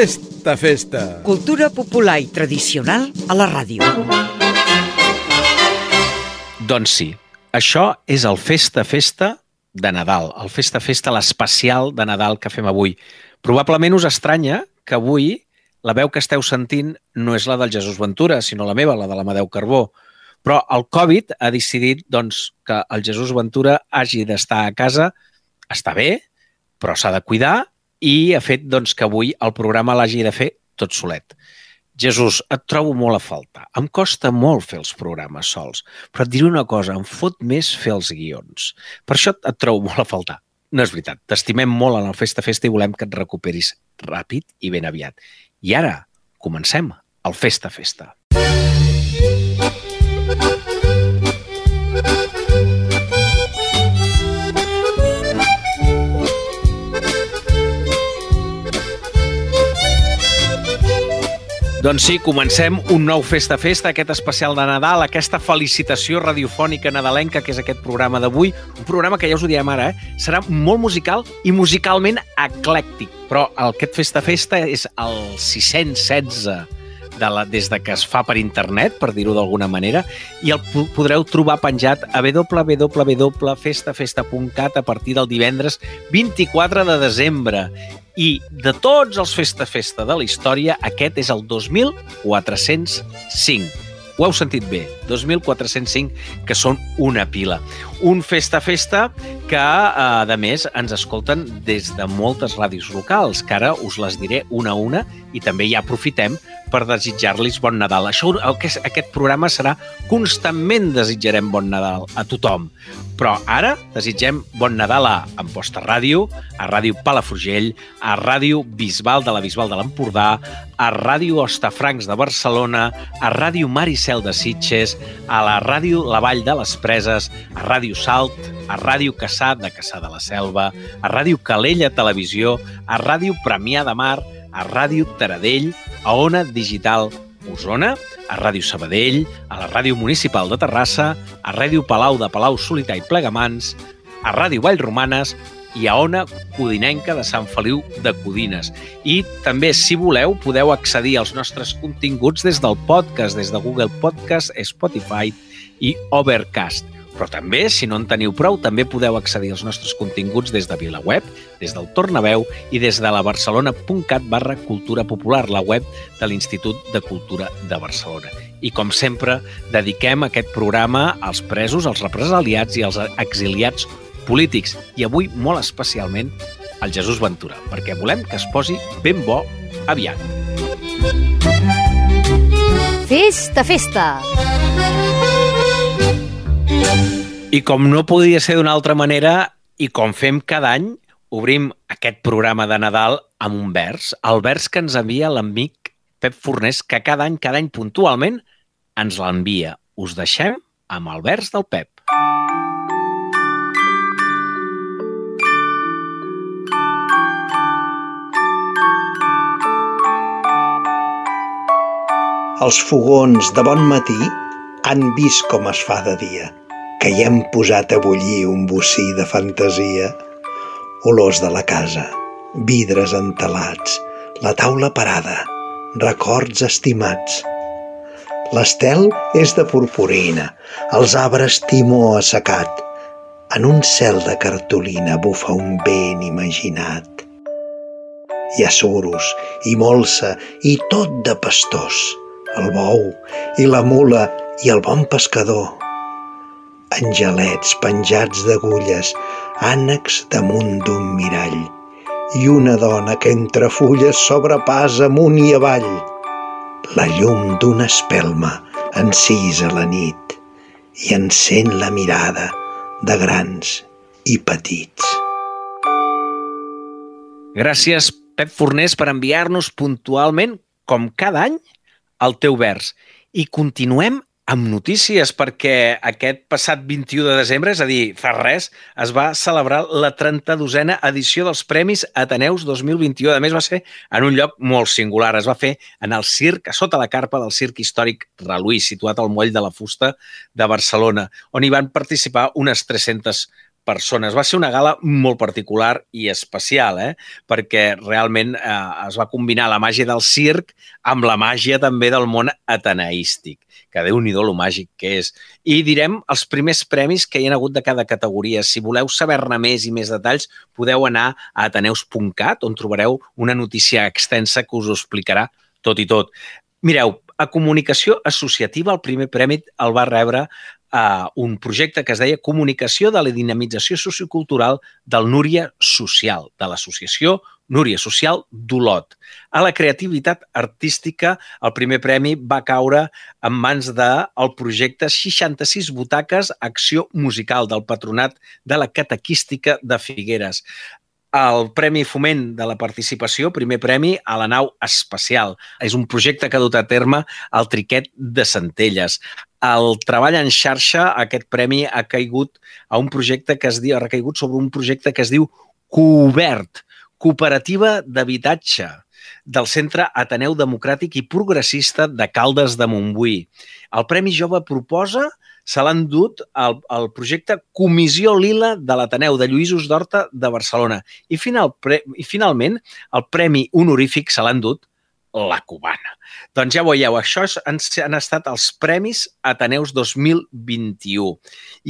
Festa, festa! Cultura popular i tradicional a la ràdio. Doncs sí, això és el Festa Festa de Nadal, el Festa Festa, l'especial de Nadal que fem avui. Probablement us estranya que avui la veu que esteu sentint no és la del Jesús Ventura, sinó la meva, la de l'Amadeu Carbó. Però el Covid ha decidit doncs, que el Jesús Ventura hagi d'estar a casa, està bé, però s'ha de cuidar i ha fet doncs, que avui el programa l'hagi de fer tot solet. Jesús, et trobo molt a faltar. Em costa molt fer els programes sols, però et diré una cosa, em fot més fer els guions. Per això et trobo molt a faltar. No és veritat, t'estimem molt en el Festa Festa i volem que et recuperis ràpid i ben aviat. I ara, comencem el Festa Festa. Doncs sí, comencem un nou Festa Festa, aquest especial de Nadal, aquesta felicitació radiofònica nadalenca que és aquest programa d'avui, un programa que ja us ho diem ara, eh? serà molt musical i musicalment eclèctic, però aquest Festa Festa és el 616 de la, des de que es fa per internet, per dir-ho d'alguna manera, i el podreu trobar penjat a www.festafesta.cat a partir del divendres 24 de desembre. I de tots els Festa Festa de la història, aquest és el 2405. Ho heu sentit bé, 2.405, que són una pila. Un festa-festa que, a més, ens escolten des de moltes ràdios locals, que ara us les diré una a una i també ja aprofitem per desitjar-los bon Nadal. Això, aquest programa serà constantment desitjarem bon Nadal a tothom. Però ara desitgem bon Nadal a Amposta Ràdio, a Ràdio Palafrugell, a Ràdio Bisbal de la Bisbal de l'Empordà, a Ràdio Ostafrancs de Barcelona, a Ràdio Maricel de Sitges, a la Ràdio La Vall de les Preses, a Ràdio Salt, a Ràdio Caçà de Caçà de la Selva, a Ràdio Calella Televisió, a Ràdio Premià de Mar, a Ràdio Taradell, a Ona Digital Osona, a Ràdio Sabadell, a la Ràdio Municipal de Terrassa, a Ràdio Palau de Palau Solità i Plegamans, a Ràdio Vallromanes i a Ona Codinenca de Sant Feliu de Codines. I també, si voleu, podeu accedir als nostres continguts des del podcast, des de Google Podcast, Spotify i Overcast. Però també, si no en teniu prou, també podeu accedir als nostres continguts des de VilaWeb, des del Tornaveu i des de la barcelona.cat barra cultura popular, la web de l'Institut de Cultura de Barcelona. I, com sempre, dediquem aquest programa als presos, als represaliats i als exiliats polítics. I avui, molt especialment, al Jesús Ventura, perquè volem que es posi ben bo aviat. Festa, festa! I com no podia ser d'una altra manera, i com fem cada any, obrim aquest programa de Nadal amb un vers, el vers que ens envia l'amic Pep Fornés, que cada any, cada any puntualment, ens l'envia. Us deixem amb el vers del Pep. Els fogons de bon matí han vist com es fa de dia, que hi hem posat a bullir un bocí de fantasia. Olors de la casa, vidres entelats, la taula parada, records estimats. L'estel és de purpurina, els arbres timó assecat. En un cel de cartolina bufa un vent imaginat. Hi ha suros i molsa i tot de pastors el bou i la mula i el bon pescador. Angelets penjats d'agulles, ànecs damunt d'un mirall i una dona que entre fulles sobrepàs amunt i avall. La llum d'una espelma encisa la nit i encén la mirada de grans i petits. Gràcies, Pep Fornés, per enviar-nos puntualment, com cada any, el teu vers. I continuem amb notícies, perquè aquest passat 21 de desembre, és a dir, fa res, es va celebrar la 32a edició dels Premis Ateneus 2021. A més, va ser en un lloc molt singular. Es va fer en el circ, a sota la carpa del circ històric Reluí, situat al moll de la Fusta de Barcelona, on hi van participar unes 300 persones. Va ser una gala molt particular i especial, eh? perquè realment eh, es va combinar la màgia del circ amb la màgia també del món ateneístic, que déu nhi lo màgic que és. I direm els primers premis que hi ha hagut de cada categoria. Si voleu saber-ne més i més detalls, podeu anar a ateneus.cat, on trobareu una notícia extensa que us ho explicarà tot i tot. Mireu, a comunicació associativa el primer premi el va rebre uh, un projecte que es deia Comunicació de la dinamització sociocultural del Núria Social, de l'associació Núria Social d'Olot. A la creativitat artística, el primer premi va caure en mans del de projecte 66 butaques Acció Musical del Patronat de la Catequística de Figueres el Premi Foment de la Participació, primer premi a la nau espacial. És un projecte que ha dut a terme el Triquet de Centelles. El treball en xarxa, aquest premi ha caigut a un projecte que es diu, ha recaigut sobre un projecte que es diu Cobert, Cooperativa d'Habitatge del Centre Ateneu Democràtic i Progressista de Caldes de Montbui. El Premi Jove proposa se l'han dut al, al projecte Comissió Lila de l'Ateneu de Lluïsos d'Horta de Barcelona. I, final, pre, I finalment, el Premi Honorífic se l'han dut la cubana. Doncs ja veieu, això han, han estat els Premis Ateneus 2021.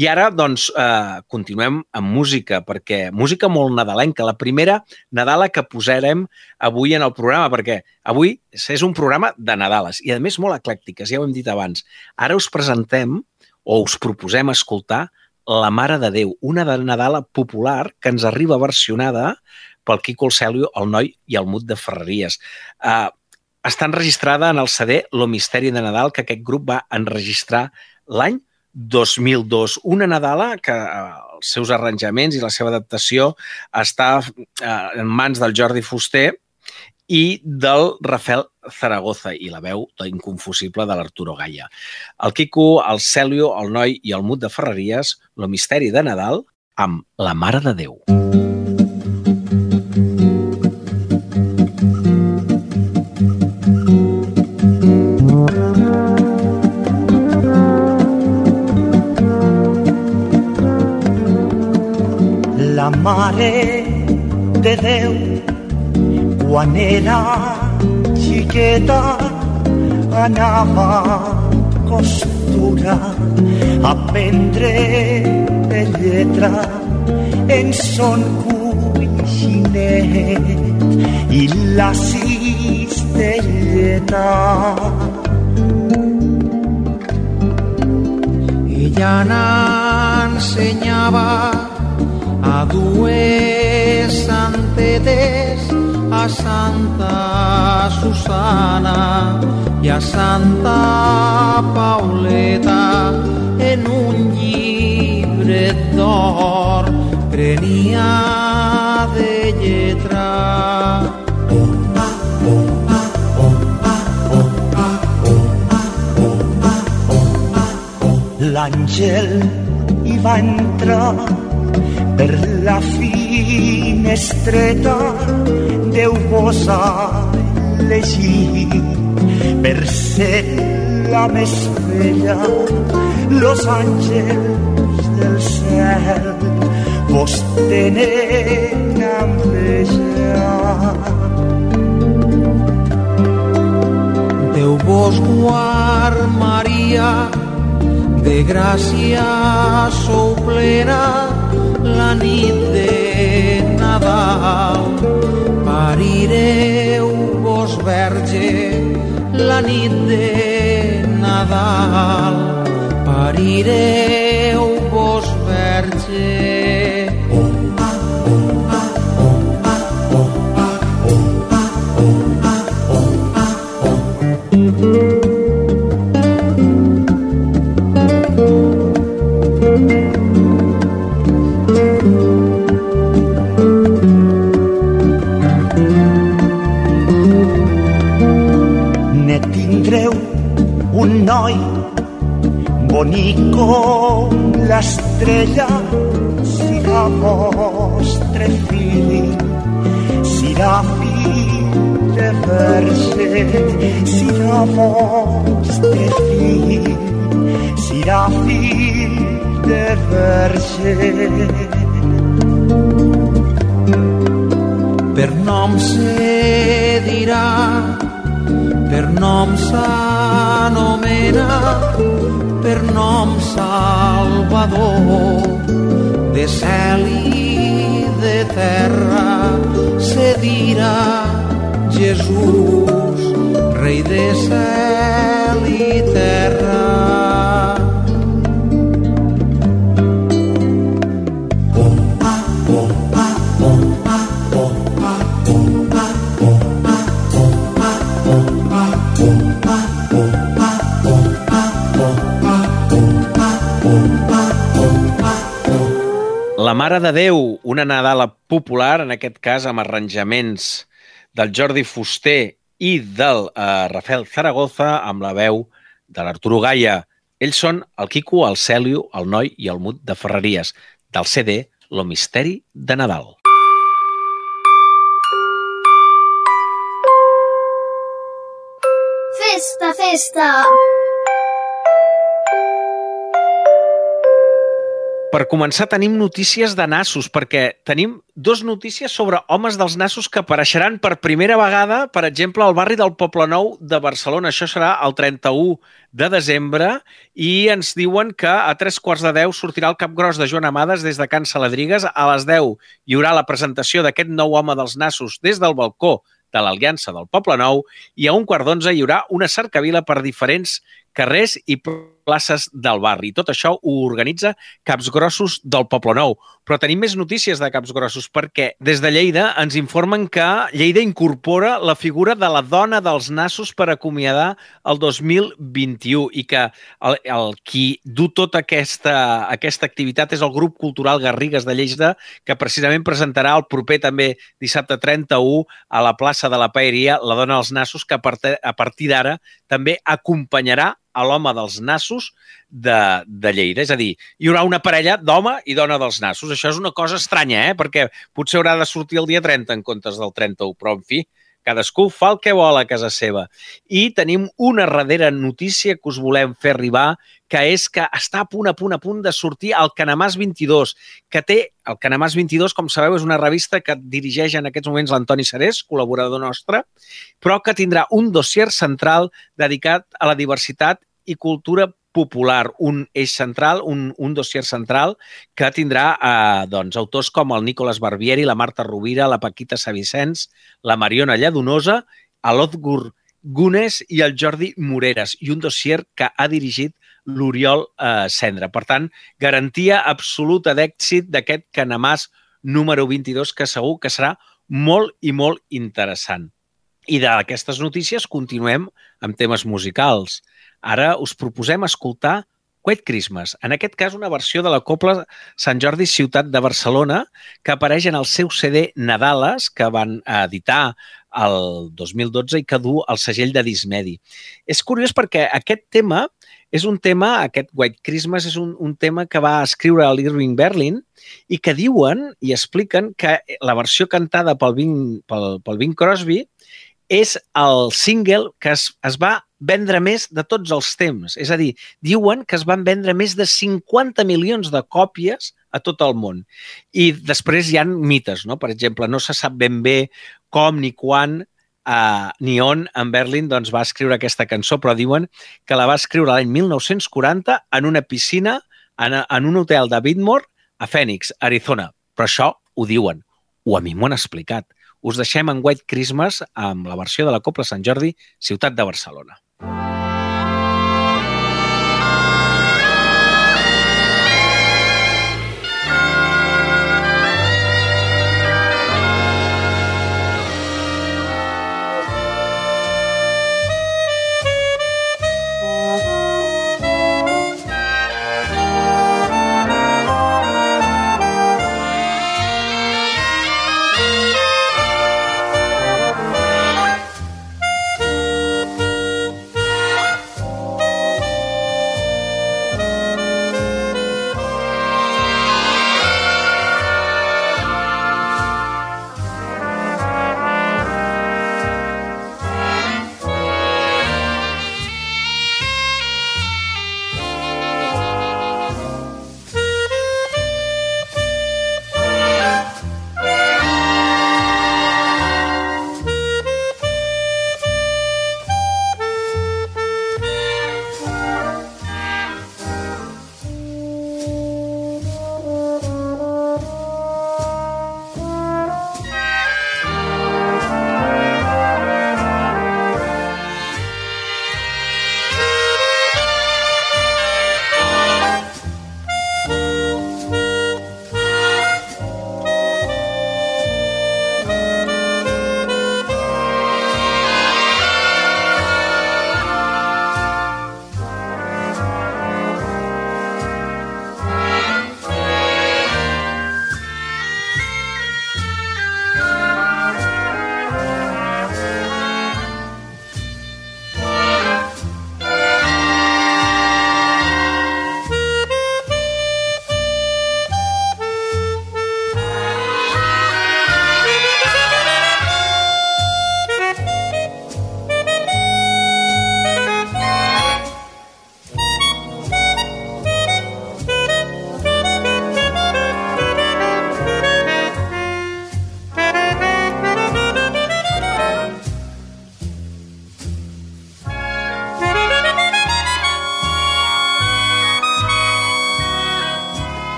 I ara, doncs, eh, continuem amb música, perquè música molt nadalenca. La primera Nadala que posarem avui en el programa, perquè avui és un programa de Nadales i, a més, molt eclèctiques, ja ho hem dit abans. Ara us presentem o us proposem escoltar La Mare de Déu, una de Nadala popular que ens arriba versionada pel Quico el Celio, el Noi i el Mut de Ferreries. Uh, està enregistrada en el CD Lo Misteri de Nadal, que aquest grup va enregistrar l'any 2002. Una Nadala que uh, els seus arranjaments i la seva adaptació està uh, en mans del Jordi Fuster i del Rafael Zaragoza i la veu inconfusible de l'Arturo Gaia. El Quico, el Celio, el Noi i el Mut de Ferreries, lo misteri de Nadal amb la Mare de Déu. La Mare de Déu quan era xiqueta anava a costura a aprendre de lletra en son cuixinet i la cistelleta. Ella n'ensenyava a dues santetes a Santa Susana i a Santa Pauleta en un llibre d'or prenia de lletra. L'àngel hi va entrar per la finestreta Déu-vos ha elegit per ser la més bella. Los àngels del cel vos tenen enveja. Déu vos guard, Maria, de gràcia sou plena la nit de Nadal. Parireu vos verge la nit de Nadal. Parireu vos verge bonic com l'estrella serà vostre fill serà fill de verge serà vostre fill serà fill de verge per nom se dirà, per nom s'anomena, per nom salvador, de cel i de terra, se dirà Jesús, rei de cel de Déu, una Nadala popular, en aquest cas amb arranjaments del Jordi Fuster i del eh, Rafael Zaragoza, amb la veu de l'Arturo Gaia. Ells són el Quico, el Cèlio, el Noi i el Mut de Ferreries, del CD Lo Misteri de Nadal. Festa, festa! Per començar, tenim notícies de nassos, perquè tenim dos notícies sobre homes dels nassos que apareixeran per primera vegada, per exemple, al barri del Poble Nou de Barcelona. Això serà el 31 de desembre i ens diuen que a tres quarts de deu sortirà el cap gros de Joan Amades des de Can Saladrigues. A les 10 hi haurà la presentació d'aquest nou home dels nassos des del balcó de l'Aliança del Poble Nou i a un quart d'onze hi haurà una cercavila per diferents carrers i places del barri. Tot això ho organitza Caps Grossos del Poble Nou. Però tenim més notícies de Caps Grossos perquè des de Lleida ens informen que Lleida incorpora la figura de la dona dels nassos per acomiadar el 2021 i que el, el qui du tota aquesta, aquesta activitat és el grup cultural Garrigues de Lleida que precisament presentarà el proper també dissabte 31 a la plaça de la Paeria la dona dels nassos que a partir, d'ara també acompanyarà a l'home dels nassos de, de Lleida. És a dir, hi haurà una parella d'home i dona dels nassos. Això és una cosa estranya, eh? perquè potser haurà de sortir el dia 30 en comptes del 31, però en fi, cadascú fa el que vol a casa seva. I tenim una darrera notícia que us volem fer arribar, que és que està a punt, a punt, a punt de sortir el Canamàs 22, que té, el Canamàs 22, com sabeu, és una revista que dirigeix en aquests moments l'Antoni Serés, col·laborador nostre, però que tindrà un dossier central dedicat a la diversitat i cultura popular, un eix central, un, un dossier central que tindrà eh, doncs, autors com el Nicolas Barbieri, la Marta Rovira, la Paquita Savicens, la Mariona Lladonosa, l'Otgur Gunes i el Jordi Moreres, i un dossier que ha dirigit l'Oriol eh, Cendra. Per tant, garantia absoluta d'èxit d'aquest Canamàs número 22, que segur que serà molt i molt interessant. I d'aquestes notícies continuem amb temes musicals. Ara us proposem escoltar White Christmas, en aquest cas una versió de la Copla Sant Jordi Ciutat de Barcelona que apareix en el seu CD Nadales que van editar el 2012 i que du el segell de Dismedi. És curiós perquè aquest tema és un tema, aquest White Christmas és un, un tema que va escriure l'Irving Berlin i que diuen i expliquen que la versió cantada pel Bing, pel, pel Bing Crosby és el single que es, es va vendre més de tots els temps. És a dir, diuen que es van vendre més de 50 milions de còpies a tot el món. I després hi han mites, no? Per exemple, no se sap ben bé com ni quan uh, ni on en Berlin doncs, va escriure aquesta cançó, però diuen que la va escriure l'any 1940 en una piscina en, en un hotel de Whitmore a Phoenix, Arizona. Però això ho diuen, o a mi m'ho han explicat us deixem en White Christmas amb la versió de la Copla Sant Jordi, Ciutat de Barcelona.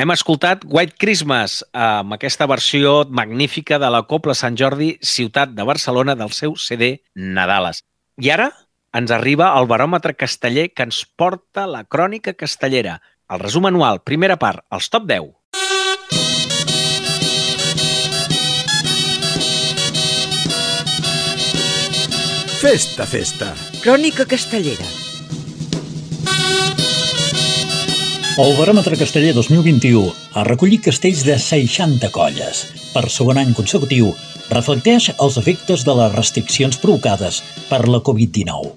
Hem escoltat White Christmas amb aquesta versió magnífica de la Copla Sant Jordi, ciutat de Barcelona, del seu CD Nadales. I ara ens arriba el baròmetre casteller que ens porta la crònica castellera. El resum anual, primera part, els top 10. Festa, festa. Crònica castellera. El baròmetre casteller 2021 ha recollit castells de 60 colles. Per segon any consecutiu, reflecteix els efectes de les restriccions provocades per la Covid-19.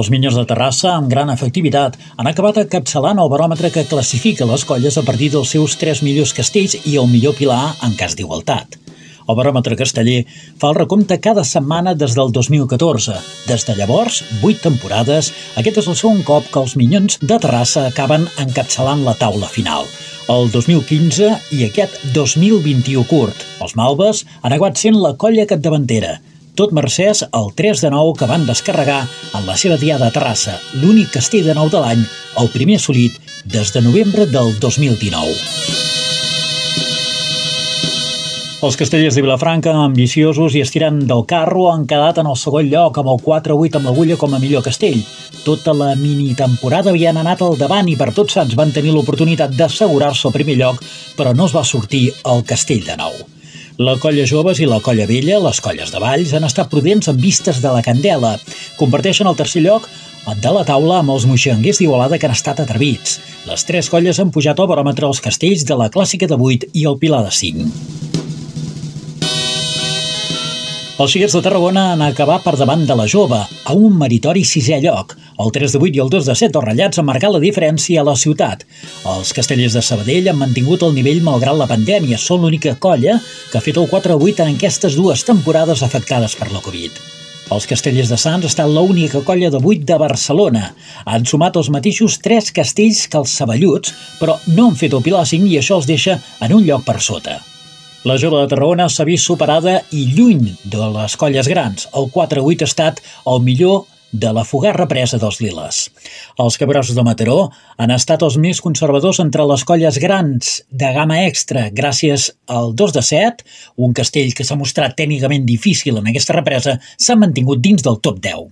Els Minyons de Terrassa, amb gran efectivitat, han acabat encapçalant el baròmetre que classifica les colles a partir dels seus tres millors castells i el millor pilar en cas d'igualtat. El baròmetre casteller fa el recompte cada setmana des del 2014. Des de llavors, vuit temporades, aquest és el segon cop que els Minyons de Terrassa acaben encapçalant la taula final. El 2015 i aquest 2021 curt. Els Malves han acabat sent la colla capdavantera, tot mercès al 3 de 9 que van descarregar en la seva diada a Terrassa, l'únic castell de nou de l'any, el primer assolit des de novembre del 2019. Els castellers de Vilafranca, ambiciosos i estirant del carro, han quedat en el segon lloc amb el 4-8 amb l'agulla com a millor castell. Tota la mini-temporada havien anat al davant i per tots sants van tenir l'oportunitat d'assegurar-se al primer lloc, però no es va sortir el castell de nou. La colla joves i la colla vella, les colles de Valls, han estat prudents en vistes de la candela. Comparteixen el tercer lloc de la taula amb els moixanguers d'Igualada que han estat atrevits. Les tres colles han pujat al baròmetre els castells de la clàssica de 8 i el Pilar de 5. Els Xiquets de Tarragona han acabat per davant de la jove, a un meritori sisè lloc. El 3 de 8 i el 2 de 7 els ratllats han marcat la diferència a la ciutat. Els castellers de Sabadell han mantingut el nivell malgrat la pandèmia. Són l'única colla que ha fet el 4 8 en aquestes dues temporades afectades per la Covid. Els castellers de Sants estan l'única colla de 8 de Barcelona. Han sumat els mateixos 3 castells que els Saballuts, però no han fet el Pilar 5 i això els deixa en un lloc per sota. La jove de Tarragona s'ha vist superada i lluny de les colles grans. El 4-8 ha estat el millor de la fugar represa dels Liles. Els cabrosos de Mataró han estat els més conservadors entre les colles grans de gamma extra gràcies al 2 de 7, un castell que s'ha mostrat tècnicament difícil en aquesta represa, s'ha mantingut dins del top 10.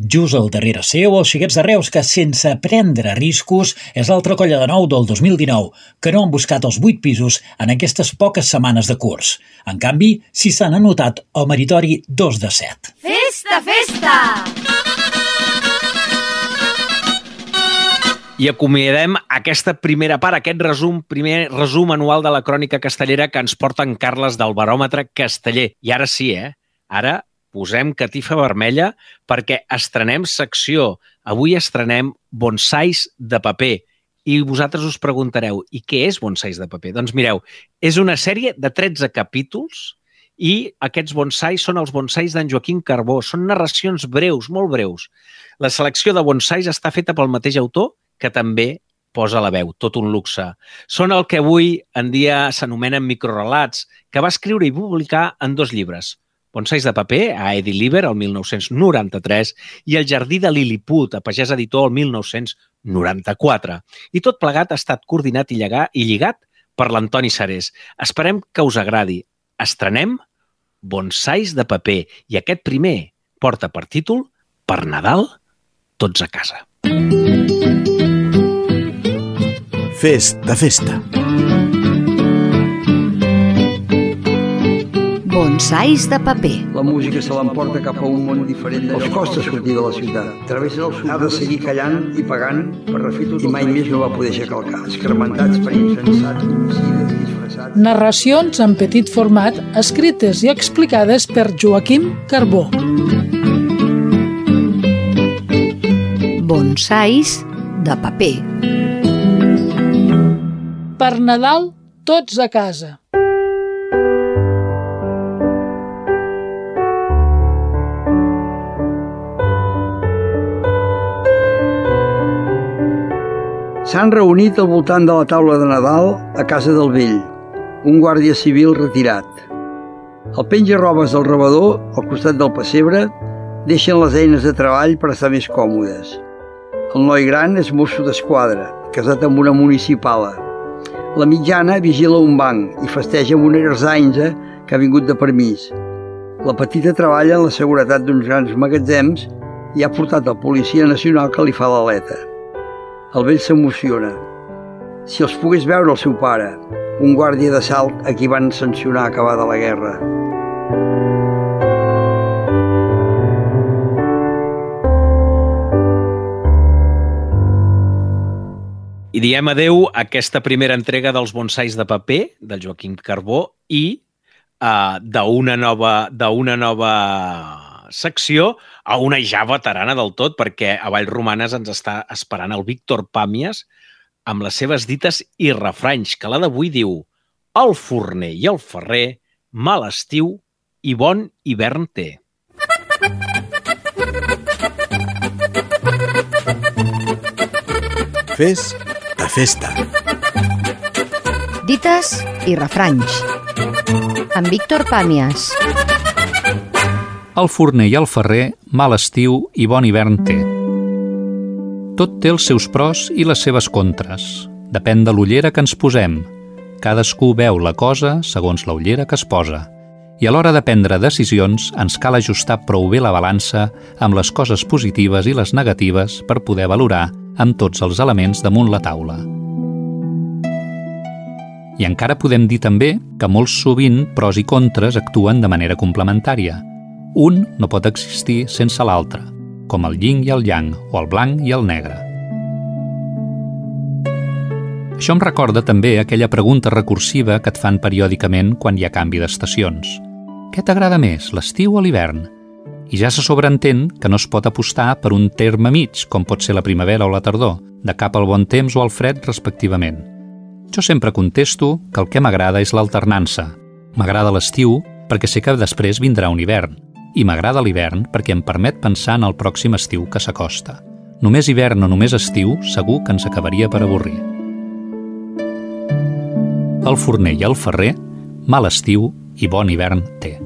Just al darrere seu, els xiquets de Reus, que sense prendre riscos és l'altra colla de nou del 2019, que no han buscat els 8 pisos en aquestes poques setmanes de curs. En canvi, si s'han anotat el meritori 2 de 7. Festa, festa! I acomiadem aquesta primera part, aquest resum, primer resum anual de la crònica castellera que ens porta en Carles del baròmetre casteller. I ara sí, eh? Ara posem catifa vermella perquè estrenem secció. Avui estrenem bonsais de paper. I vosaltres us preguntareu, i què és bonsais de paper? Doncs mireu, és una sèrie de 13 capítols i aquests bonsais són els bonsais d'en Joaquim Carbó. Són narracions breus, molt breus. La selecció de bonsais està feta pel mateix autor, que també posa la veu, tot un luxe. Són el que avui en dia s'anomenen microrelats, que va escriure i publicar en dos llibres, Bonsais de paper, a Eddie Lieber, el 1993, i El jardí de Lilliput, a Pagès Editor, el 1994. I tot plegat ha estat coordinat i, llegar, i lligat per l'Antoni Sarés. Esperem que us agradi. Estrenem Bonsais de paper i aquest primer porta per títol Per Nadal, tots a casa. Festa, festa. Bonsais de paper. La música se l'emporta cap a un món diferent. Els costa sortir de la ciutat. Travessen el sud. Ha de seguir callant i pagant per refer tot i mai més no va poder aixecar el cas. Escarmentats per insensats, homicides i disfressats. Narracions en petit format escrites i explicades per Joaquim Carbó. Bonsais de paper. Per Nadal, tots a casa. S'han reunit al voltant de la taula de Nadal a casa del vell, un guàrdia civil retirat. El penja-robes del rebedor, al costat del pessebre, deixen les eines de treball per estar més còmodes. El noi gran és mosso d'esquadra, casat amb una municipala. La mitjana vigila un banc i festeja amb una garzainza que ha vingut de permís. La petita treballa en la seguretat d'uns grans magatzems i ha portat el policia nacional que li fa l'aleta. El vell s'emociona. Si els pogués veure el seu pare, un guàrdia d'assalt a qui van sancionar acabada la guerra. I diem adeu a aquesta primera entrega dels bonsais de paper del Joaquim Carbó i uh, d'una nova, d'una nova secció a una ja veterana del tot, perquè a Vallromanes ens està esperant el Víctor Pàmies amb les seves dites i refranys, que la d'avui diu el forner i el ferrer, mal estiu i bon hivern té. Fes de festa. Dites i refranys. Amb Víctor Pàmies. El forner i el ferrer, mal estiu i bon hivern té. Tot té els seus pros i les seves contres. Depèn de l'ullera que ens posem. Cadascú veu la cosa segons la ullera que es posa. I a l'hora de prendre decisions ens cal ajustar prou bé la balança amb les coses positives i les negatives per poder valorar amb tots els elements damunt la taula. I encara podem dir també que molt sovint pros i contres actuen de manera complementària. Un no pot existir sense l'altre, com el yin i el yang, o el blanc i el negre. Això em recorda també aquella pregunta recursiva que et fan periòdicament quan hi ha canvi d'estacions. Què t'agrada més, l'estiu o l'hivern? I ja se sobreentén que no es pot apostar per un terme mig, com pot ser la primavera o la tardor, de cap al bon temps o al fred, respectivament. Jo sempre contesto que el que m'agrada és l'alternança. M'agrada l'estiu perquè sé que després vindrà un hivern, i m'agrada l'hivern perquè em permet pensar en el pròxim estiu que s'acosta. Només hivern o només estiu segur que ens acabaria per avorrir. El forner i el ferrer, mal estiu i bon hivern té.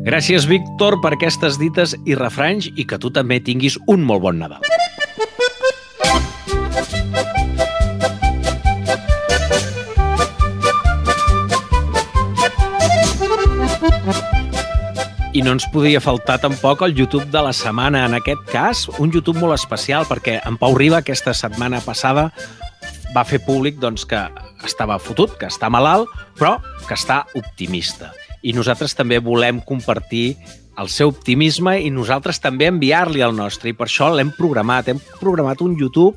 Gràcies, Víctor, per aquestes dites i refranys i que tu també tinguis un molt bon Nadal. I no ens podia faltar tampoc el YouTube de la setmana. En aquest cas, un YouTube molt especial, perquè en Pau Riba aquesta setmana passada va fer públic doncs, que estava fotut, que està malalt, però que està optimista. I nosaltres també volem compartir el seu optimisme i nosaltres també enviar-li el nostre. I per això l'hem programat. Hem programat un YouTube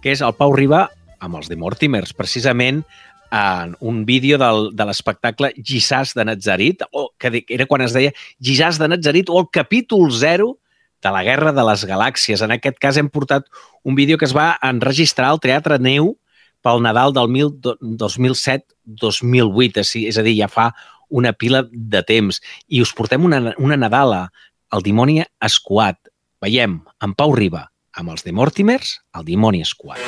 que és el Pau Riba amb els de Mortimers, precisament en un vídeo del, de l'espectacle Gissàs de Nazarit, o que era quan es deia Gissàs de Nazarit, o el capítol 0 de la Guerra de les Galàxies. En aquest cas hem portat un vídeo que es va enregistrar al Teatre Neu pel Nadal del 2007-2008, és a dir, ja fa una pila de temps. I us portem una, una Nadala, el dimoni escuat. Veiem en Pau Riba amb els de Mortimers, el dimoni escuat.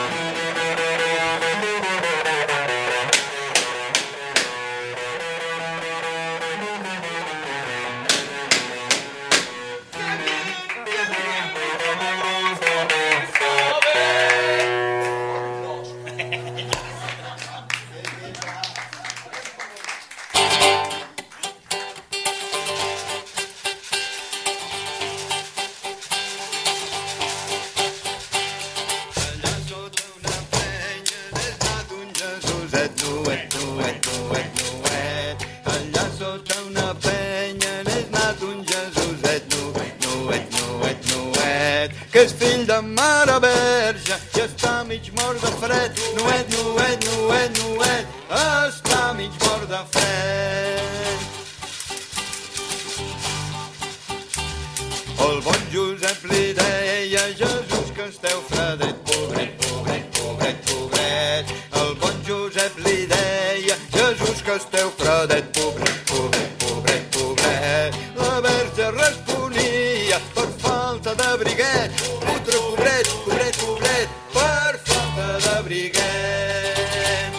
Responia per falta de briguet, putre, pobret, pobret, pobret, per falta de briguet.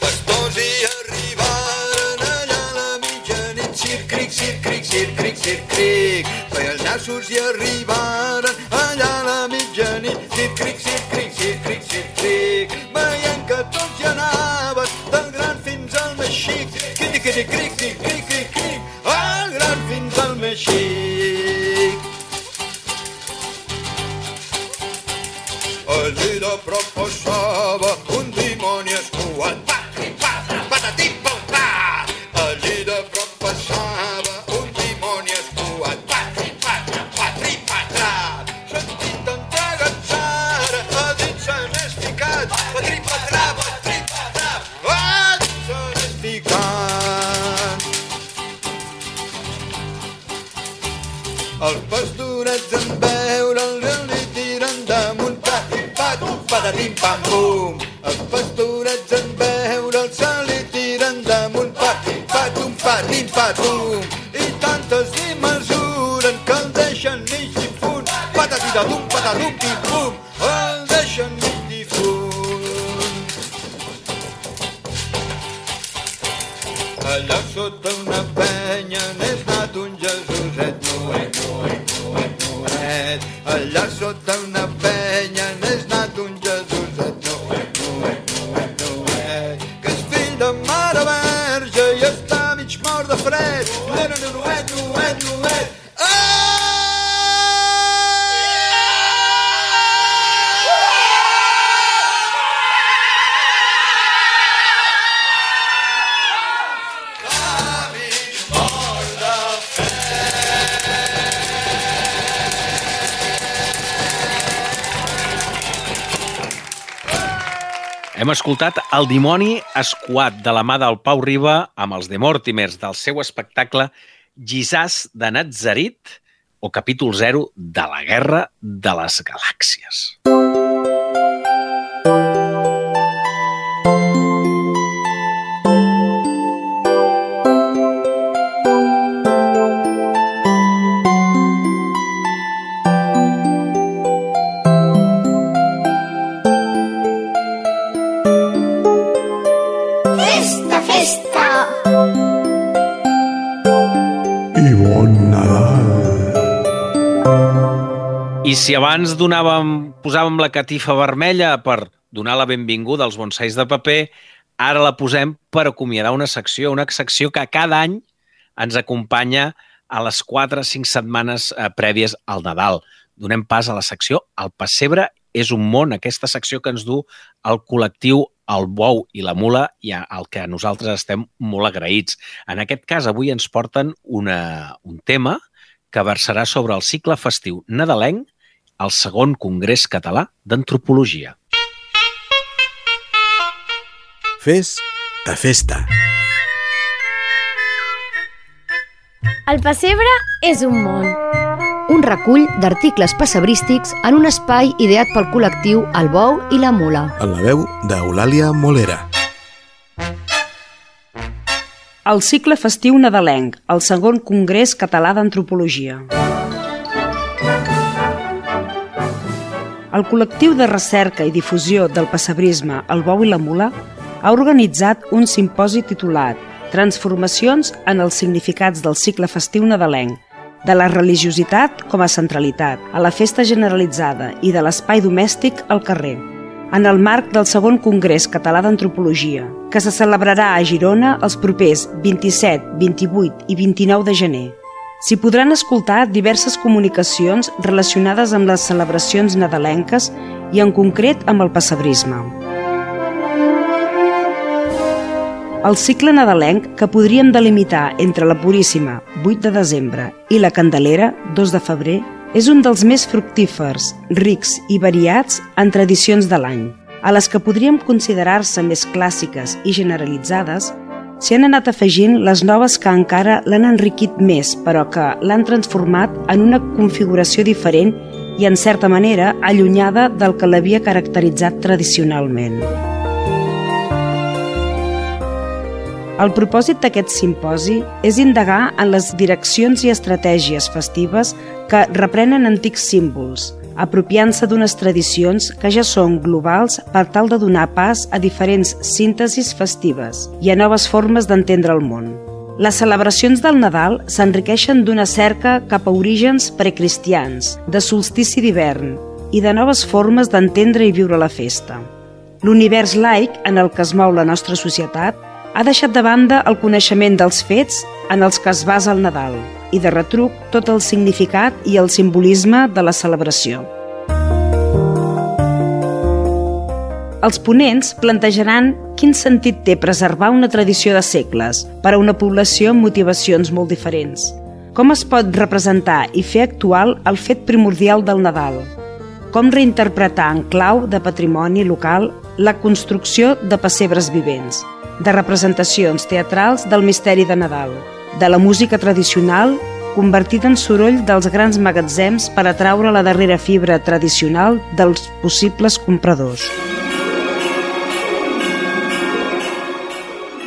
Pastors hi arribaren allà a la mitjanit, circ-cric, circ-cric, circ-cric, circ-cric. Pallassos hi arribaren allà a la mitjanit, circ-cric, da frente. Não é, não é, não é, não é. Ah! Hem escoltat El dimoni escuat de la mà del Pau Riba amb els de Mortimers del seu espectacle Gisàs de Nazarit o capítol 0 de la Guerra de les Galàxies. Festa, si abans donàvem, posàvem la catifa vermella per donar la benvinguda als bonsais de paper, ara la posem per acomiadar una secció, una secció que cada any ens acompanya a les 4 o 5 setmanes eh, prèvies al Nadal. Donem pas a la secció El Pessebre és un món, aquesta secció que ens du el col·lectiu El Bou i la Mula i al que nosaltres estem molt agraïts. En aquest cas, avui ens porten una, un tema que versarà sobre el cicle festiu nadalenc al segon Congrés Català d'Antropologia. Fes de festa. El pessebre és un món. Un recull d'articles pessebrístics en un espai ideat pel col·lectiu El Bou i la Mula. En la veu d'Eulàlia Molera. El cicle festiu nadalenc, el segon Congrés Català d'Antropologia. El col·lectiu de recerca i difusió del pessebrisme El Bou i la Mula ha organitzat un simposi titulat Transformacions en els significats del cicle festiu nadalenc, de la religiositat com a centralitat, a la festa generalitzada i de l'espai domèstic al carrer, en el marc del segon Congrés Català d'Antropologia, que se celebrarà a Girona els propers 27, 28 i 29 de gener. S'hi podran escoltar diverses comunicacions relacionades amb les celebracions nadalenques i en concret amb el pessebrisme. El cicle nadalenc que podríem delimitar entre la Puríssima, 8 de desembre, i la Candelera, 2 de febrer, és un dels més fructífers, rics i variats en tradicions de l'any. A les que podríem considerar-se més clàssiques i generalitzades, s'hi han anat afegint les noves que encara l'han enriquit més, però que l'han transformat en una configuració diferent i, en certa manera, allunyada del que l'havia caracteritzat tradicionalment. El propòsit d'aquest simposi és indagar en les direccions i estratègies festives que reprenen antics símbols, apropiant-se d'unes tradicions que ja són globals per tal de donar pas a diferents síntesis festives i a noves formes d'entendre el món. Les celebracions del Nadal s'enriqueixen d'una cerca cap a orígens precristians, de solstici d'hivern i de noves formes d'entendre i viure la festa. L'univers laic en el que es mou la nostra societat ha deixat de banda el coneixement dels fets en els que es basa el Nadal i de retruc tot el significat i el simbolisme de la celebració. Els ponents plantejaran quin sentit té preservar una tradició de segles per a una població amb motivacions molt diferents. Com es pot representar i fer actual el fet primordial del Nadal? Com reinterpretar en clau de patrimoni local la construcció de pessebres vivents, de representacions teatrals del misteri de Nadal, de la música tradicional convertida en soroll dels grans magatzems per atraure la darrera fibra tradicional dels possibles compradors.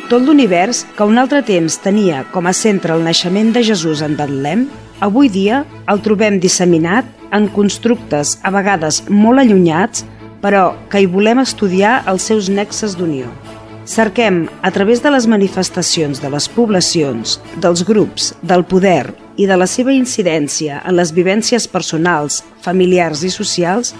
Tot l'univers, que un altre temps tenia com a centre el naixement de Jesús en Betlem, avui dia el trobem disseminat en constructes a vegades molt allunyats, però que hi volem estudiar els seus nexes d'unió. Cerquem, a través de les manifestacions de les poblacions, dels grups, del poder i de la seva incidència en les vivències personals, familiars i socials,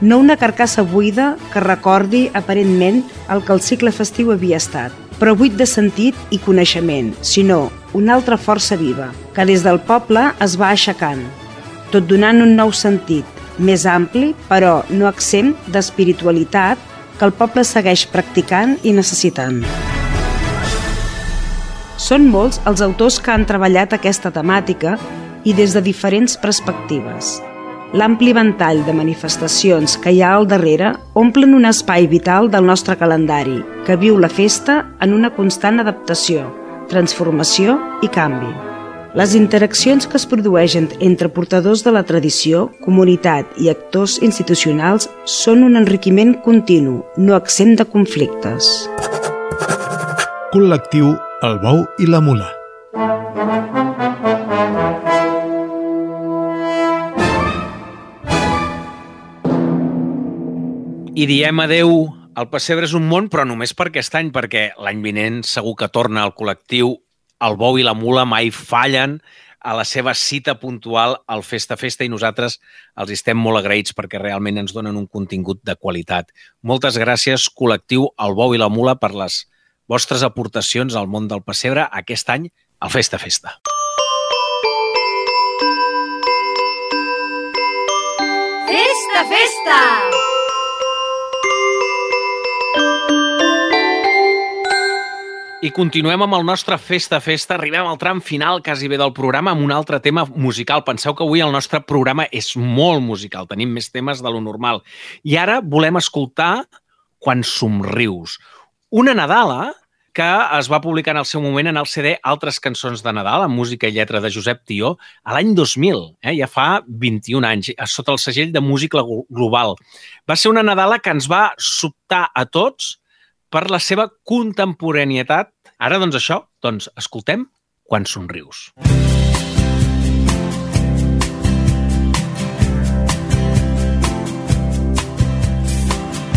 no una carcassa buida que recordi aparentment el que el cicle festiu havia estat, però buit de sentit i coneixement, sinó una altra força viva, que des del poble es va aixecant, tot donant un nou sentit, més ampli, però no exempt d'espiritualitat, que el poble segueix practicant i necessitant. Són molts els autors que han treballat aquesta temàtica i des de diferents perspectives. L'ampli ventall de manifestacions que hi ha al darrere omplen un espai vital del nostre calendari, que viu la festa en una constant adaptació, transformació i canvi. Les interaccions que es produeixen entre portadors de la tradició, comunitat i actors institucionals són un enriquiment continu, no exempt de conflictes. Col·lectiu El Bou i la Mula. I diem adeu al Pessebre és un món, però només per aquest any, perquè l'any vinent segur que torna al col·lectiu El Bou i la Mula mai fallen a la seva cita puntual al Festa Festa i nosaltres els estem molt agraïts perquè realment ens donen un contingut de qualitat. Moltes gràcies, col·lectiu El Bou i la Mula, per les vostres aportacions al món del pessebre aquest any al Festa Festa. Festa, festa! I continuem amb el nostre Festa Festa. Arribem al tram final quasi bé del programa amb un altre tema musical. Penseu que avui el nostre programa és molt musical. Tenim més temes de lo normal. I ara volem escoltar Quan somrius. Una Nadala que es va publicar en el seu moment en el CD Altres cançons de Nadal, amb música i lletra de Josep Tió, a l'any 2000, eh? ja fa 21 anys, sota el segell de música global. Va ser una Nadala que ens va sobtar a tots per la seva contemporanietat. Ara, doncs, això, doncs, escoltem Quan somrius.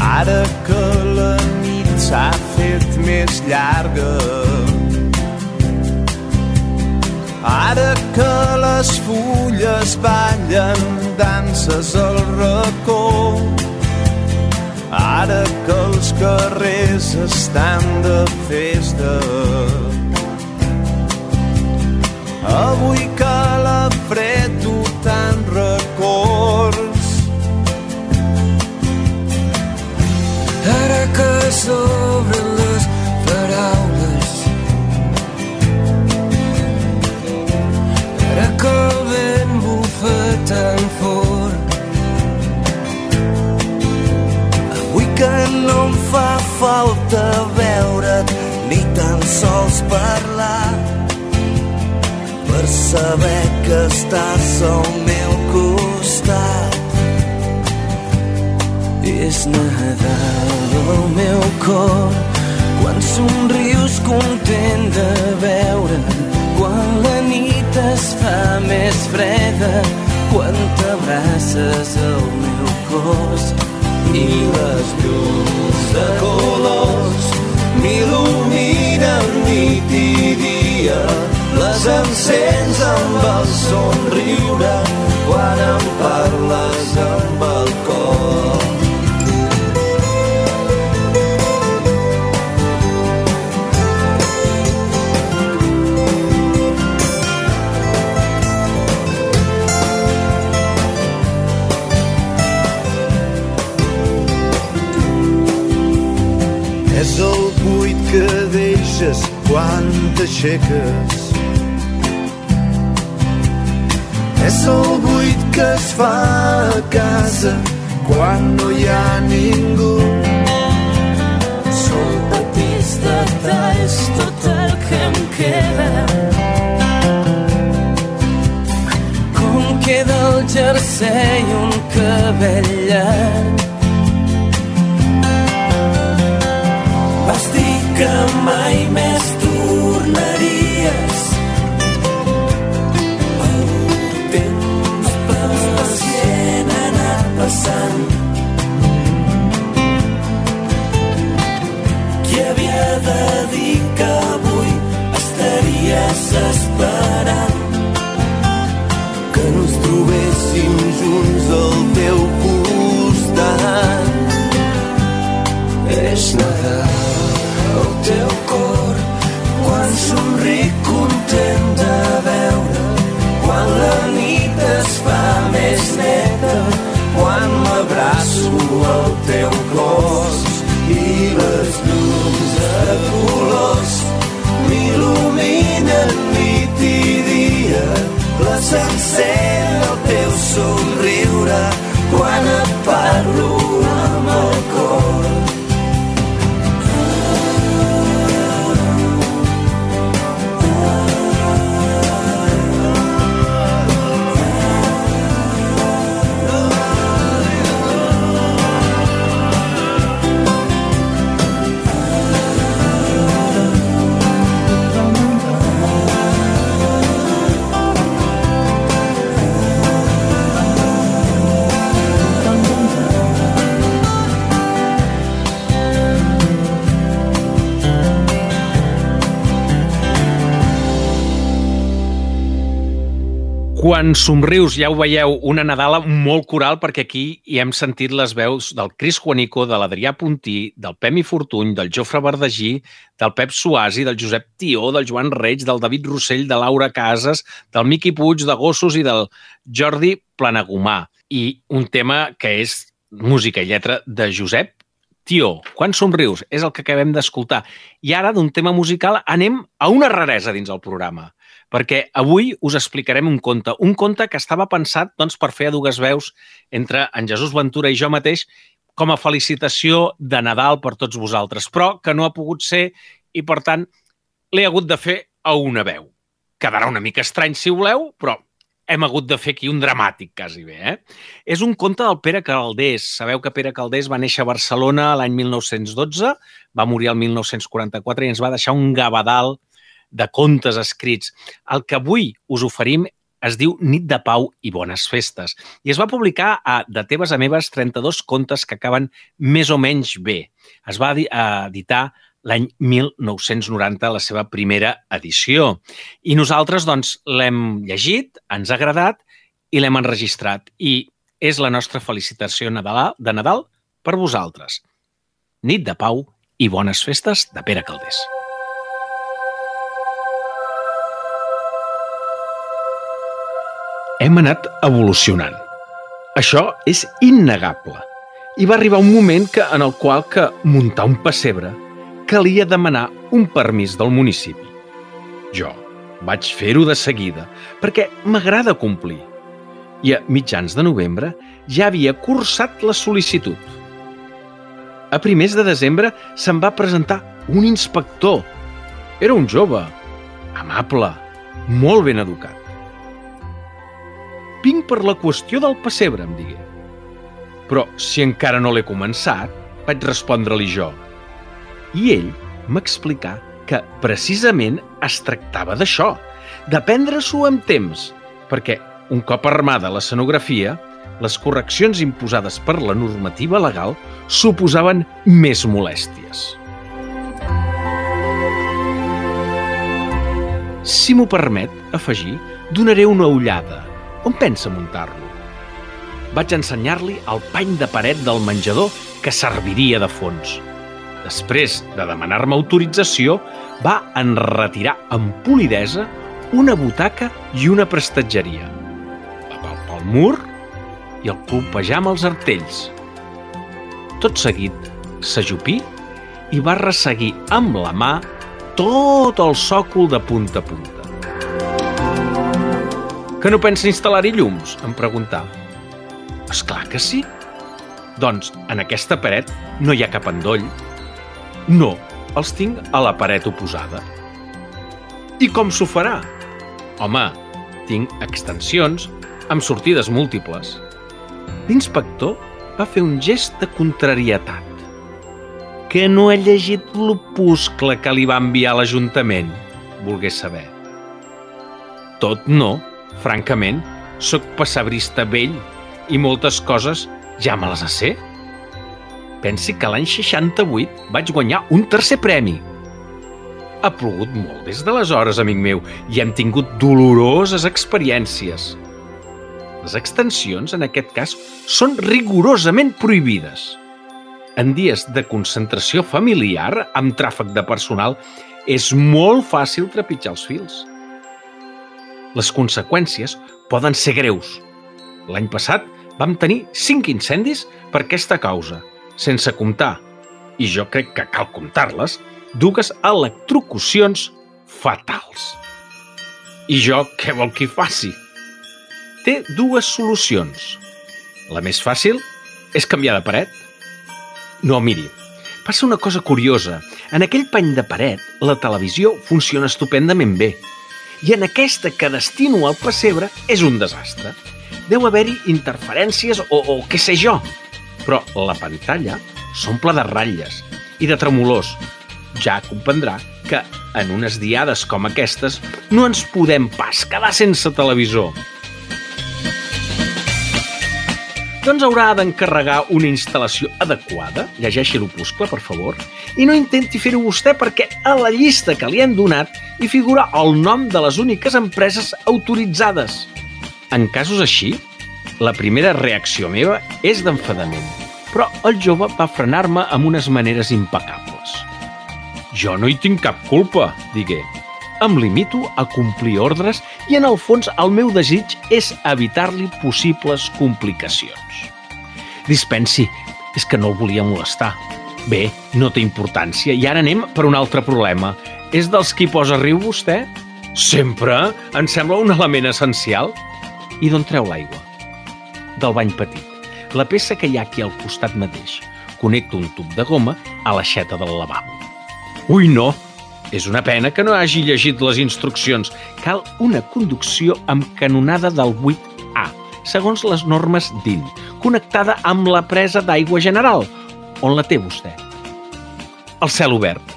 Ara que la nit s'ha fet més llarga Ara que les fulles ballen danses al racó Ara que els carrers estan de festa. Avui sols parlar per saber que estàs al meu costat. És Nadal al meu cor quan somrius content de veure quan la nit es fa més freda quan t'abraces al meu cos i les llums de colors m'il·luminen nit i dia. Les encens amb el somriure quan em parles amb quan t'aixeques. És el buit que es fa a casa quan no hi ha ningú. Són petits detalls tot el que em queda. Com queda el jersei un cabell llarg. S'encén el teu somriure quan et parlo Quan somrius, ja ho veieu, una Nadala molt coral, perquè aquí hi hem sentit les veus del Cris Juanico, de l'Adrià Puntí, del Pemi Fortuny, del Jofre Verdagí, del Pep Suasi, del Josep Tió, del Joan Reig, del David Rossell, de Laura Casas, del Miqui Puig, de Gossos i del Jordi Planagumà. I un tema que és música i lletra de Josep Tió. Quan somrius? És el que acabem d'escoltar. I ara, d'un tema musical, anem a una raresa dins el programa perquè avui us explicarem un conte. Un conte que estava pensat doncs, per fer a dues veus entre en Jesús Ventura i jo mateix com a felicitació de Nadal per tots vosaltres, però que no ha pogut ser i, per tant, l'he hagut de fer a una veu. Quedarà una mica estrany, si voleu, però hem hagut de fer aquí un dramàtic, quasi bé. Eh? És un conte del Pere Caldés. Sabeu que Pere Caldés va néixer a Barcelona l'any 1912, va morir el 1944 i ens va deixar un gavadal de contes escrits. El que avui us oferim es diu Nit de Pau i Bones Festes i es va publicar a De Teves a Meves 32 contes que acaben més o menys bé. Es va editar l'any 1990, la seva primera edició. I nosaltres doncs, l'hem llegit, ens ha agradat i l'hem enregistrat. I és la nostra felicitació de Nadal per vosaltres. Nit de Pau i bones festes de Pere Caldés. Hem anat evolucionant. Això és innegable. I va arribar un moment que, en el qual que muntar un pessebre calia demanar un permís del municipi. Jo vaig fer-ho de seguida, perquè m'agrada complir. I a mitjans de novembre ja havia cursat la sol·licitud. A primers de desembre se'n va presentar un inspector. Era un jove, amable, molt ben educat. Vinc per la qüestió del pessebre, em digué. Però si encara no l'he començat, vaig respondre-li jo. I ell m'explicà que precisament es tractava d'això, de prendre-s'ho amb temps, perquè un cop armada l'escenografia, les correccions imposades per la normativa legal suposaven més molèsties. Si m'ho permet afegir, donaré una ullada. On pensa muntar-lo? Vaig ensenyar-li el pany de paret del menjador que serviria de fons. Després de demanar-me autorització, va enretirar amb polidesa una butaca i una prestatgeria. Va palpar el mur i el colpejar amb els artells. Tot seguit, s'ajupí i va resseguir amb la mà tot el sòcol de punta a punta. Que no pensa instal·lar-hi llums? Em preguntà. És clar que sí. Doncs en aquesta paret no hi ha cap endoll. No, els tinc a la paret oposada. I com s'ho farà? Home, tinc extensions amb sortides múltiples. L'inspector va fer un gest de contrarietat. Que no he llegit l'opuscle que li va enviar l'Ajuntament, volgués saber. Tot no, francament, sóc passabrista vell i moltes coses ja me les sé. Pensi que l'any 68 vaig guanyar un tercer premi. Ha plogut molt des d'aleshores, amic meu, i hem tingut doloroses experiències. Les extensions, en aquest cas, són rigorosament prohibides. En dies de concentració familiar, amb tràfic de personal, és molt fàcil trepitjar els fils. Les conseqüències poden ser greus. L'any passat vam tenir cinc incendis per aquesta causa, sense comptar, i jo crec que cal comptar-les, dues electrocucions fatals. I jo què vol que hi faci? Té dues solucions. La més fàcil és canviar de paret. No, miri, passa una cosa curiosa. En aquell pany de paret, la televisió funciona estupendament bé. I en aquesta que destino al pessebre és un desastre. Deu haver-hi interferències o, o què sé jo. Però la pantalla s'omple de ratlles i de tremolors. Ja comprendrà que en unes diades com aquestes no ens podem pas quedar sense televisor. Doncs haurà d'encarregar una instal·lació adequada, llegeixi l'opuscle, per favor, i no intenti fer-ho vostè perquè a la llista que li hem donat hi figura el nom de les úniques empreses autoritzades. En casos així, la primera reacció meva és d'enfadament, però el jove va frenar-me amb unes maneres impecables. Jo no hi tinc cap culpa, digué. Em limito a complir ordres i en el fons el meu desig és evitar-li possibles complicacions. Dispensi, és que no el volia molestar. Bé, no té importància i ara anem per un altre problema. És dels qui posa riu vostè? Sempre? Em sembla un element essencial. I d'on treu l'aigua? Del bany petit. La peça que hi ha aquí al costat mateix. Connecto un tub de goma a l'aixeta del lavabo. Ui, no! És una pena que no hagi llegit les instruccions. Cal una conducció amb canonada del 8A, segons les normes DIN, connectada amb la presa d'aigua general. On la té vostè? El cel obert.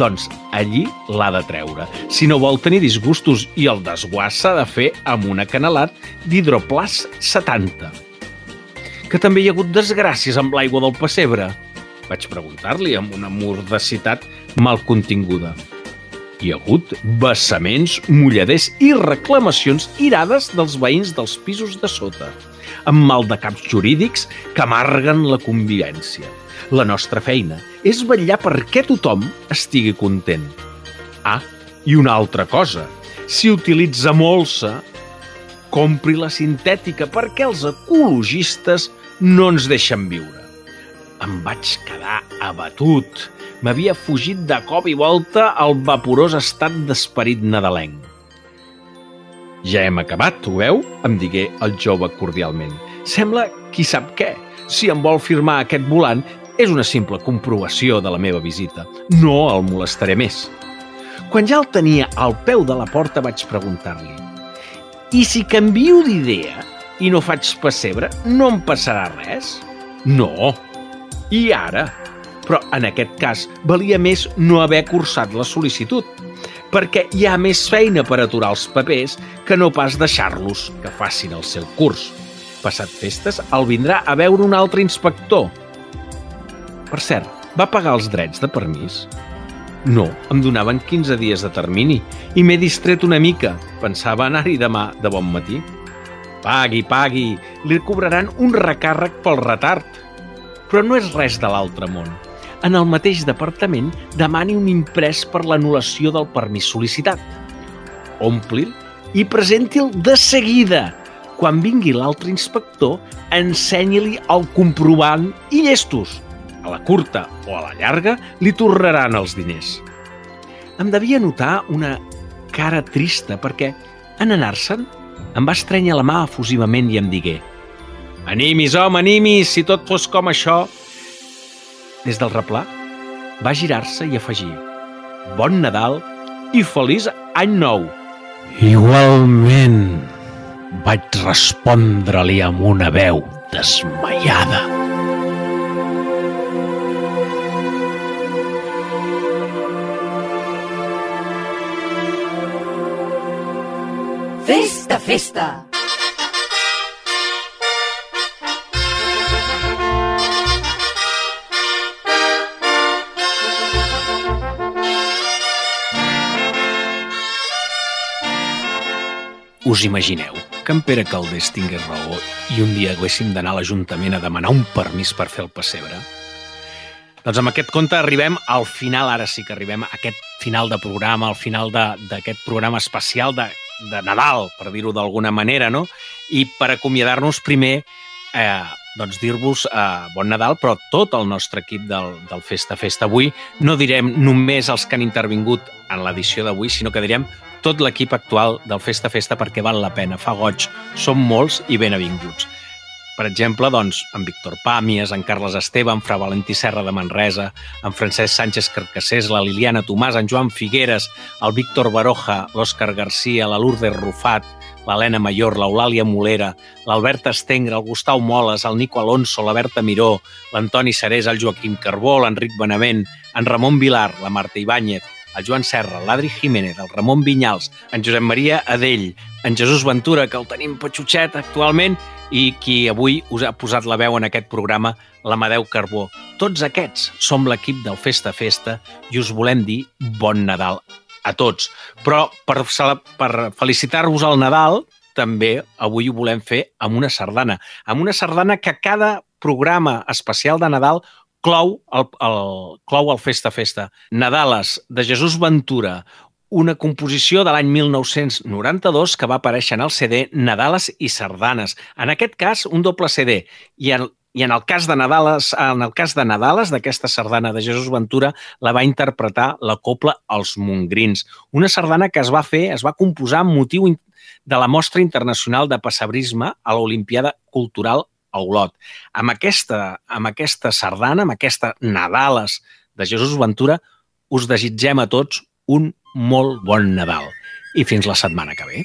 Doncs allí l'ha de treure. Si no vol tenir disgustos i el desguàs s'ha de fer amb una canalat d'hidroplàs 70. Que també hi ha hagut desgràcies amb l'aigua del pessebre? Vaig preguntar-li amb una mordacitat mal continguda. Hi ha hagut vessaments, mulladers i reclamacions irades dels veïns dels pisos de sota, amb mal de caps jurídics que amarguen la convivència. La nostra feina és vetllar perquè tothom estigui content. Ah, i una altra cosa. Si utilitza molsa, compri la sintètica perquè els ecologistes no ens deixen viure. Em vaig quedar abatut. M'havia fugit de cop i volta el vaporós estat d'esperit nadalenc. Ja hem acabat, ho veu? em digué el jove cordialment. Sembla qui sap què. Si em vol firmar aquest volant, és una simple comprovació de la meva visita. No el molestaré més. Quan ja el tenia al peu de la porta vaig preguntar-li «I si canvio d'idea i no faig pessebre, no em passarà res?» «No. I ara?» Però en aquest cas valia més no haver cursat la sol·licitud, perquè hi ha més feina per aturar els papers que no pas deixar-los que facin el seu curs. Passat festes, el vindrà a veure un altre inspector. Per cert, va pagar els drets de permís? No, em donaven 15 dies de termini i m'he distret una mica. Pensava anar-hi demà de bon matí. Pagui, pagui, li cobraran un recàrrec pel retard. Però no és res de l'altre món. En el mateix departament demani un imprès per l'anul·lació del permís sol·licitat. Ompli'l i presenti'l de seguida. Quan vingui l'altre inspector, ensenyi-li el comprovant i llestos. A la curta o a la llarga li tornaran els diners. em devia notar una cara trista perquè, en anar-se'n, em va estrènyer la mà efusivament i em digué «Animis, home, animis, si tot fos com això!» Des del replà, va girar-se i afegir «Bon Nadal i feliç any nou!» Igualment, vaig respondre-li amb una veu desmaiada. Festa, festa! Us imagineu que en Pere Caldés tingués raó i un dia haguéssim d'anar a l'Ajuntament a demanar un permís per fer el pessebre? Doncs amb aquest conte arribem al final, ara sí que arribem a aquest final de programa, al final d'aquest programa especial de, de Nadal, per dir-ho d'alguna manera, no? I per acomiadar-nos primer, eh, doncs dir-vos eh, bon Nadal, però tot el nostre equip del, del Festa Festa avui, no direm només els que han intervingut en l'edició d'avui, sinó que direm tot l'equip actual del Festa Festa perquè val la pena, fa goig, som molts i ben avinguts. Per exemple, doncs, en Víctor Pàmies, en Carles Esteve, en Fra Valentí Serra de Manresa, en Francesc Sánchez Carcassés, la Liliana Tomàs, en Joan Figueres, el Víctor Baroja, l'Òscar Garcia, la Lourdes Rufat, l'Helena Mayor, l'Eulàlia Molera, l'Albert Estengre, el Gustau Moles, el Nico Alonso, la Berta Miró, l'Antoni Serés, el Joaquim Carbó, l'Enric Benavent, en Ramon Vilar, la Marta Ibáñez, el Joan Serra, l'Adri Jiménez, el Ramon Vinyals, en Josep Maria Adell, en Jesús Ventura, que el tenim petxutxet actualment, i qui avui us ha posat la veu en aquest programa, l'Amadeu Carbó. Tots aquests som l'equip del Festa Festa i us volem dir bon Nadal a tots. Però per, per felicitar-vos al Nadal, també avui ho volem fer amb una sardana. Amb una sardana que cada programa especial de Nadal clou el, el, clou el Festa Festa. Nadales, de Jesús Ventura, una composició de l'any 1992 que va aparèixer en el CD Nadales i Sardanes. En aquest cas, un doble CD. I en, i en el cas de Nadales, en el cas de Nadales, d'aquesta sardana de Jesús Ventura, la va interpretar la copla Els Mongrins. Una sardana que es va fer, es va composar amb motiu de la Mostra Internacional de Passebrisme a l'Olimpiada Cultural a Olot. Amb aquesta, amb aquesta sardana, amb aquesta Nadales de Jesús Ventura, us desitgem a tots un molt bon Nadal. I fins la setmana que ve.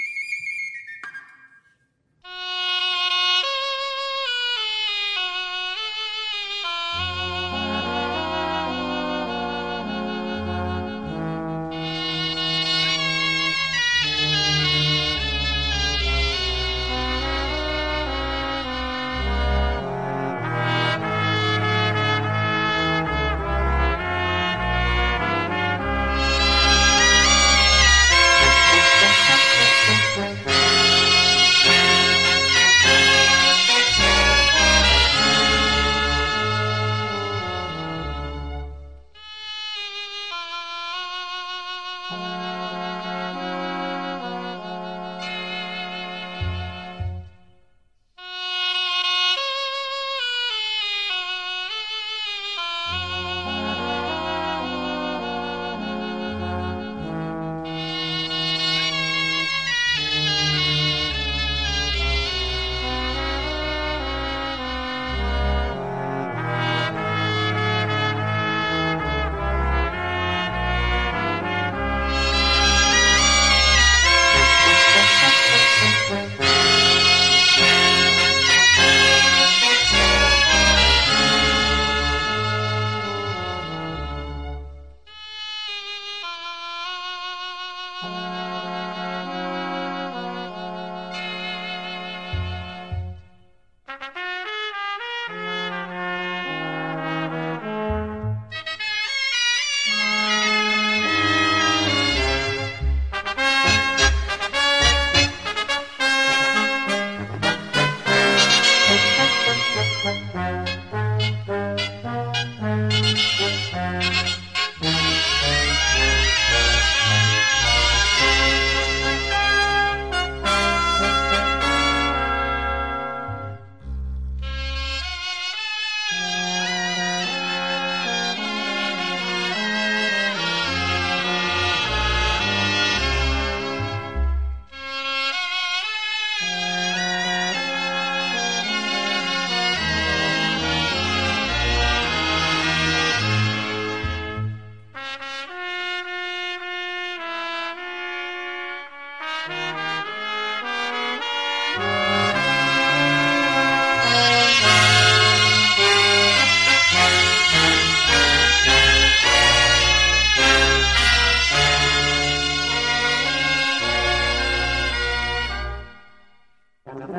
Thank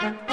you.